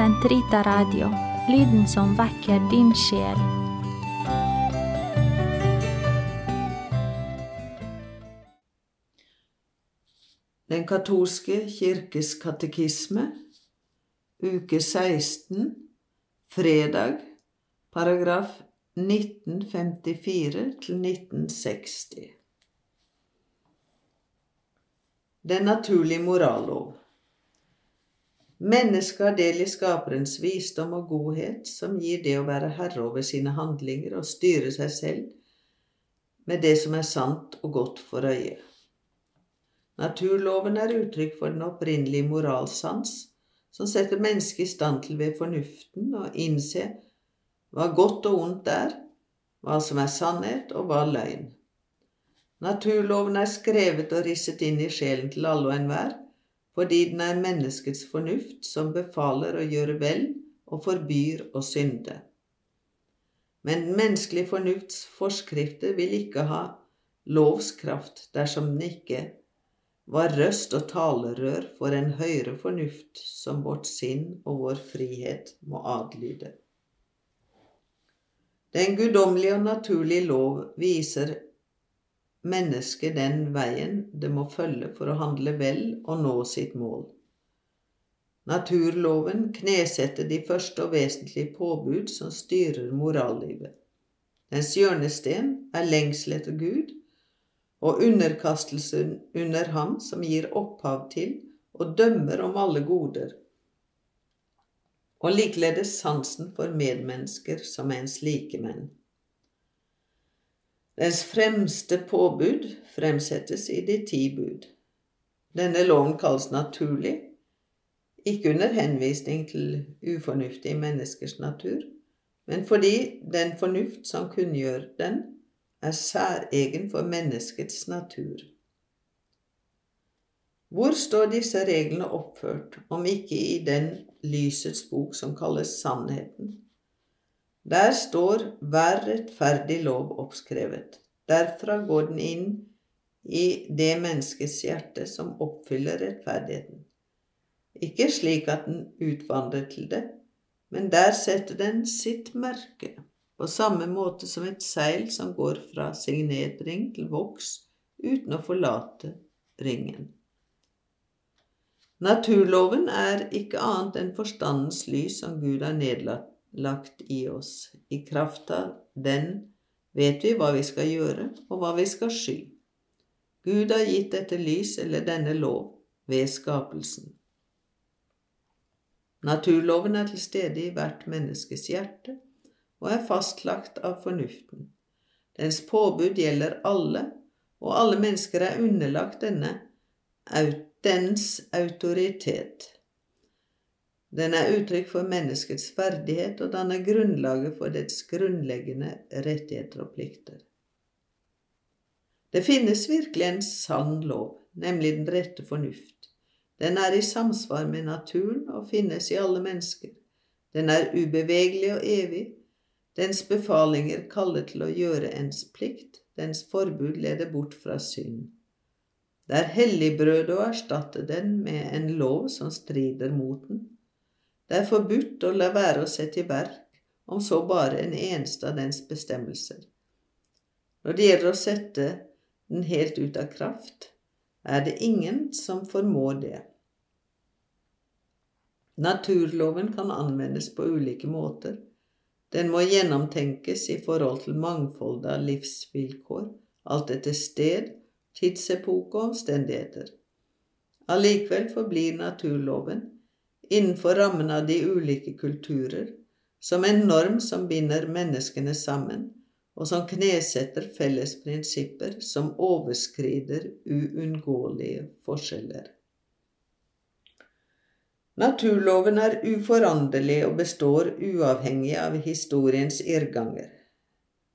Sentrita Radio, lyden som vekker din sjel. Den katolske kirkes katekisme, uke 16, fredag, paragraf 1954 til 1960. Den naturlige morallov. Mennesket har del i Skaperens visdom og godhet, som gir det å være herre over sine handlinger og styre seg selv med det som er sant og godt for øyet. Naturloven er uttrykk for den opprinnelige moralsans, som setter mennesket i stand til ved fornuften å innse hva godt og ondt er, hva som er sannhet og hva løgn. Naturloven er skrevet og risset inn i sjelen til alle og enhver, fordi den er menneskets fornuft som befaler å gjøre vel og forbyr å synde. Men den menneskelige fornufts forskrifter vil ikke ha lovskraft dersom den ikke var røst og talerør for en høyere fornuft som vårt sinn og vår frihet må adlyde. Den guddommelige og naturlige lov viser mennesket den veien det må følge for å handle vel og nå sitt mål. Naturloven knesetter de første og vesentlige påbud som styrer morallivet. Dens hjørnesten er lengsel etter Gud og underkastelsen under Ham som gir opphav til og dømmer om alle goder, og likeledes sansen for medmennesker som ens likemenn. Dens fremste påbud fremsettes i de ti bud. Denne loven kalles naturlig, ikke under henvisning til ufornuftige menneskers natur, men fordi den fornuft som kunngjør den, er særegen for menneskets natur. Hvor står disse reglene oppført, om ikke i den lysets bok som kalles Sannheten? Der står hver rettferdig lov oppskrevet. Derfra går den inn i det menneskets hjerte som oppfyller rettferdigheten. Ikke slik at den utvandrer til det, men der setter den sitt merke, på samme måte som et seil som går fra signetring til voks uten å forlate ringen. Naturloven er ikke annet enn forstandens lys som Gud har nedlatt lagt i oss. I kraft av den vet vi hva vi skal gjøre, og hva vi skal sky. Gud har gitt dette lys eller denne lov ved skapelsen. Naturloven er til stede i hvert menneskes hjerte og er fastlagt av fornuften. Dens påbud gjelder alle, og alle mennesker er underlagt denne, dens autoritet. Den er uttrykk for menneskets verdighet og danner grunnlaget for dets grunnleggende rettigheter og plikter. Det finnes virkelig en sann lov, nemlig den rette fornuft. Den er i samsvar med naturen og finnes i alle mennesker. Den er ubevegelig og evig. Dens befalinger kaller til å gjøre ens plikt, dens forbud leder bort fra synd. Det er helligbrødet å erstatte den med en lov som strider mot den. Det er forbudt å la være å sette i verk, om så bare en eneste av dens bestemmelser. Når det gjelder å sette den helt ut av kraft, er det ingen som formår det. Naturloven kan anvendes på ulike måter. Den må gjennomtenkes i forhold til mangfoldet av livsvilkår, alt etter sted, tidsepoke og omstendigheter. Allikevel forblir naturloven innenfor rammen av de ulike kulturer, som en norm som binder menneskene sammen, og som knesetter felles prinsipper som overskrider uunngåelige forskjeller. Naturloven er uforanderlig og består uavhengig av historiens irrganger.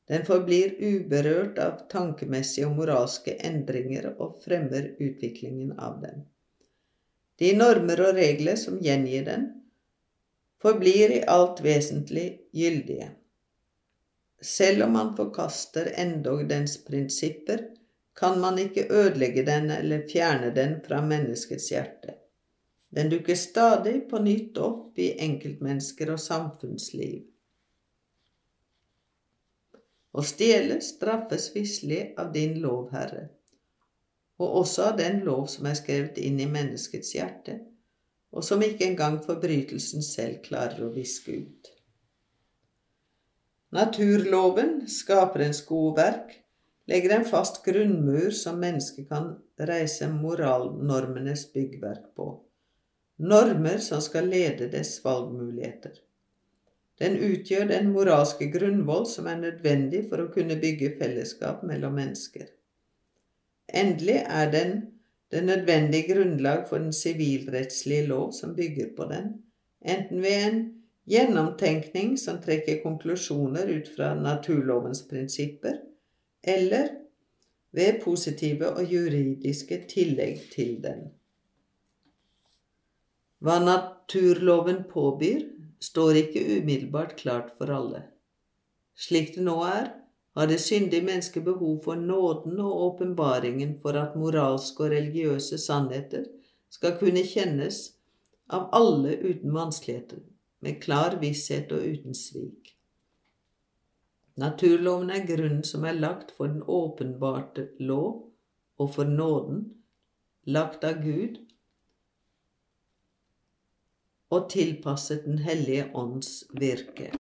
Den forblir uberørt av tankemessige og moralske endringer og fremmer utviklingen av dem. De normer og regler som gjengir den, forblir i alt vesentlig gyldige. Selv om man forkaster endog dens prinsipper, kan man ikke ødelegge den eller fjerne den fra menneskets hjerte. Den dukker stadig på nytt opp i enkeltmennesker og samfunnsliv. Å stjele straffes visselig av din lov, Herre, og også av den lov som er skrevet inn i menneskets hjerte, og som ikke engang forbrytelsen selv klarer å viske ut. Naturloven, skaper en skoverk, legger en fast grunnmur som mennesket kan reise moralnormenes byggverk på, normer som skal lede dess valgmuligheter. Den utgjør den moralske grunnvoll som er nødvendig for å kunne bygge fellesskap mellom mennesker. Endelig er den det nødvendige grunnlag for den sivilrettslige lov som bygger på den, enten ved en gjennomtenkning som trekker konklusjoner ut fra naturlovens prinsipper, eller ved positive og juridiske tillegg til den. Hva naturloven påbyr, står ikke umiddelbart klart for alle. Slik det nå er, har det syndige mennesket behov for nåden og åpenbaringen for at moralske og religiøse sannheter skal kunne kjennes av alle uten vanskeligheter, med klar visshet og uten svik. Naturloven er grunnen som er lagt for den åpenbarte lov og for nåden, lagt av Gud og tilpasset Den hellige ånds virke.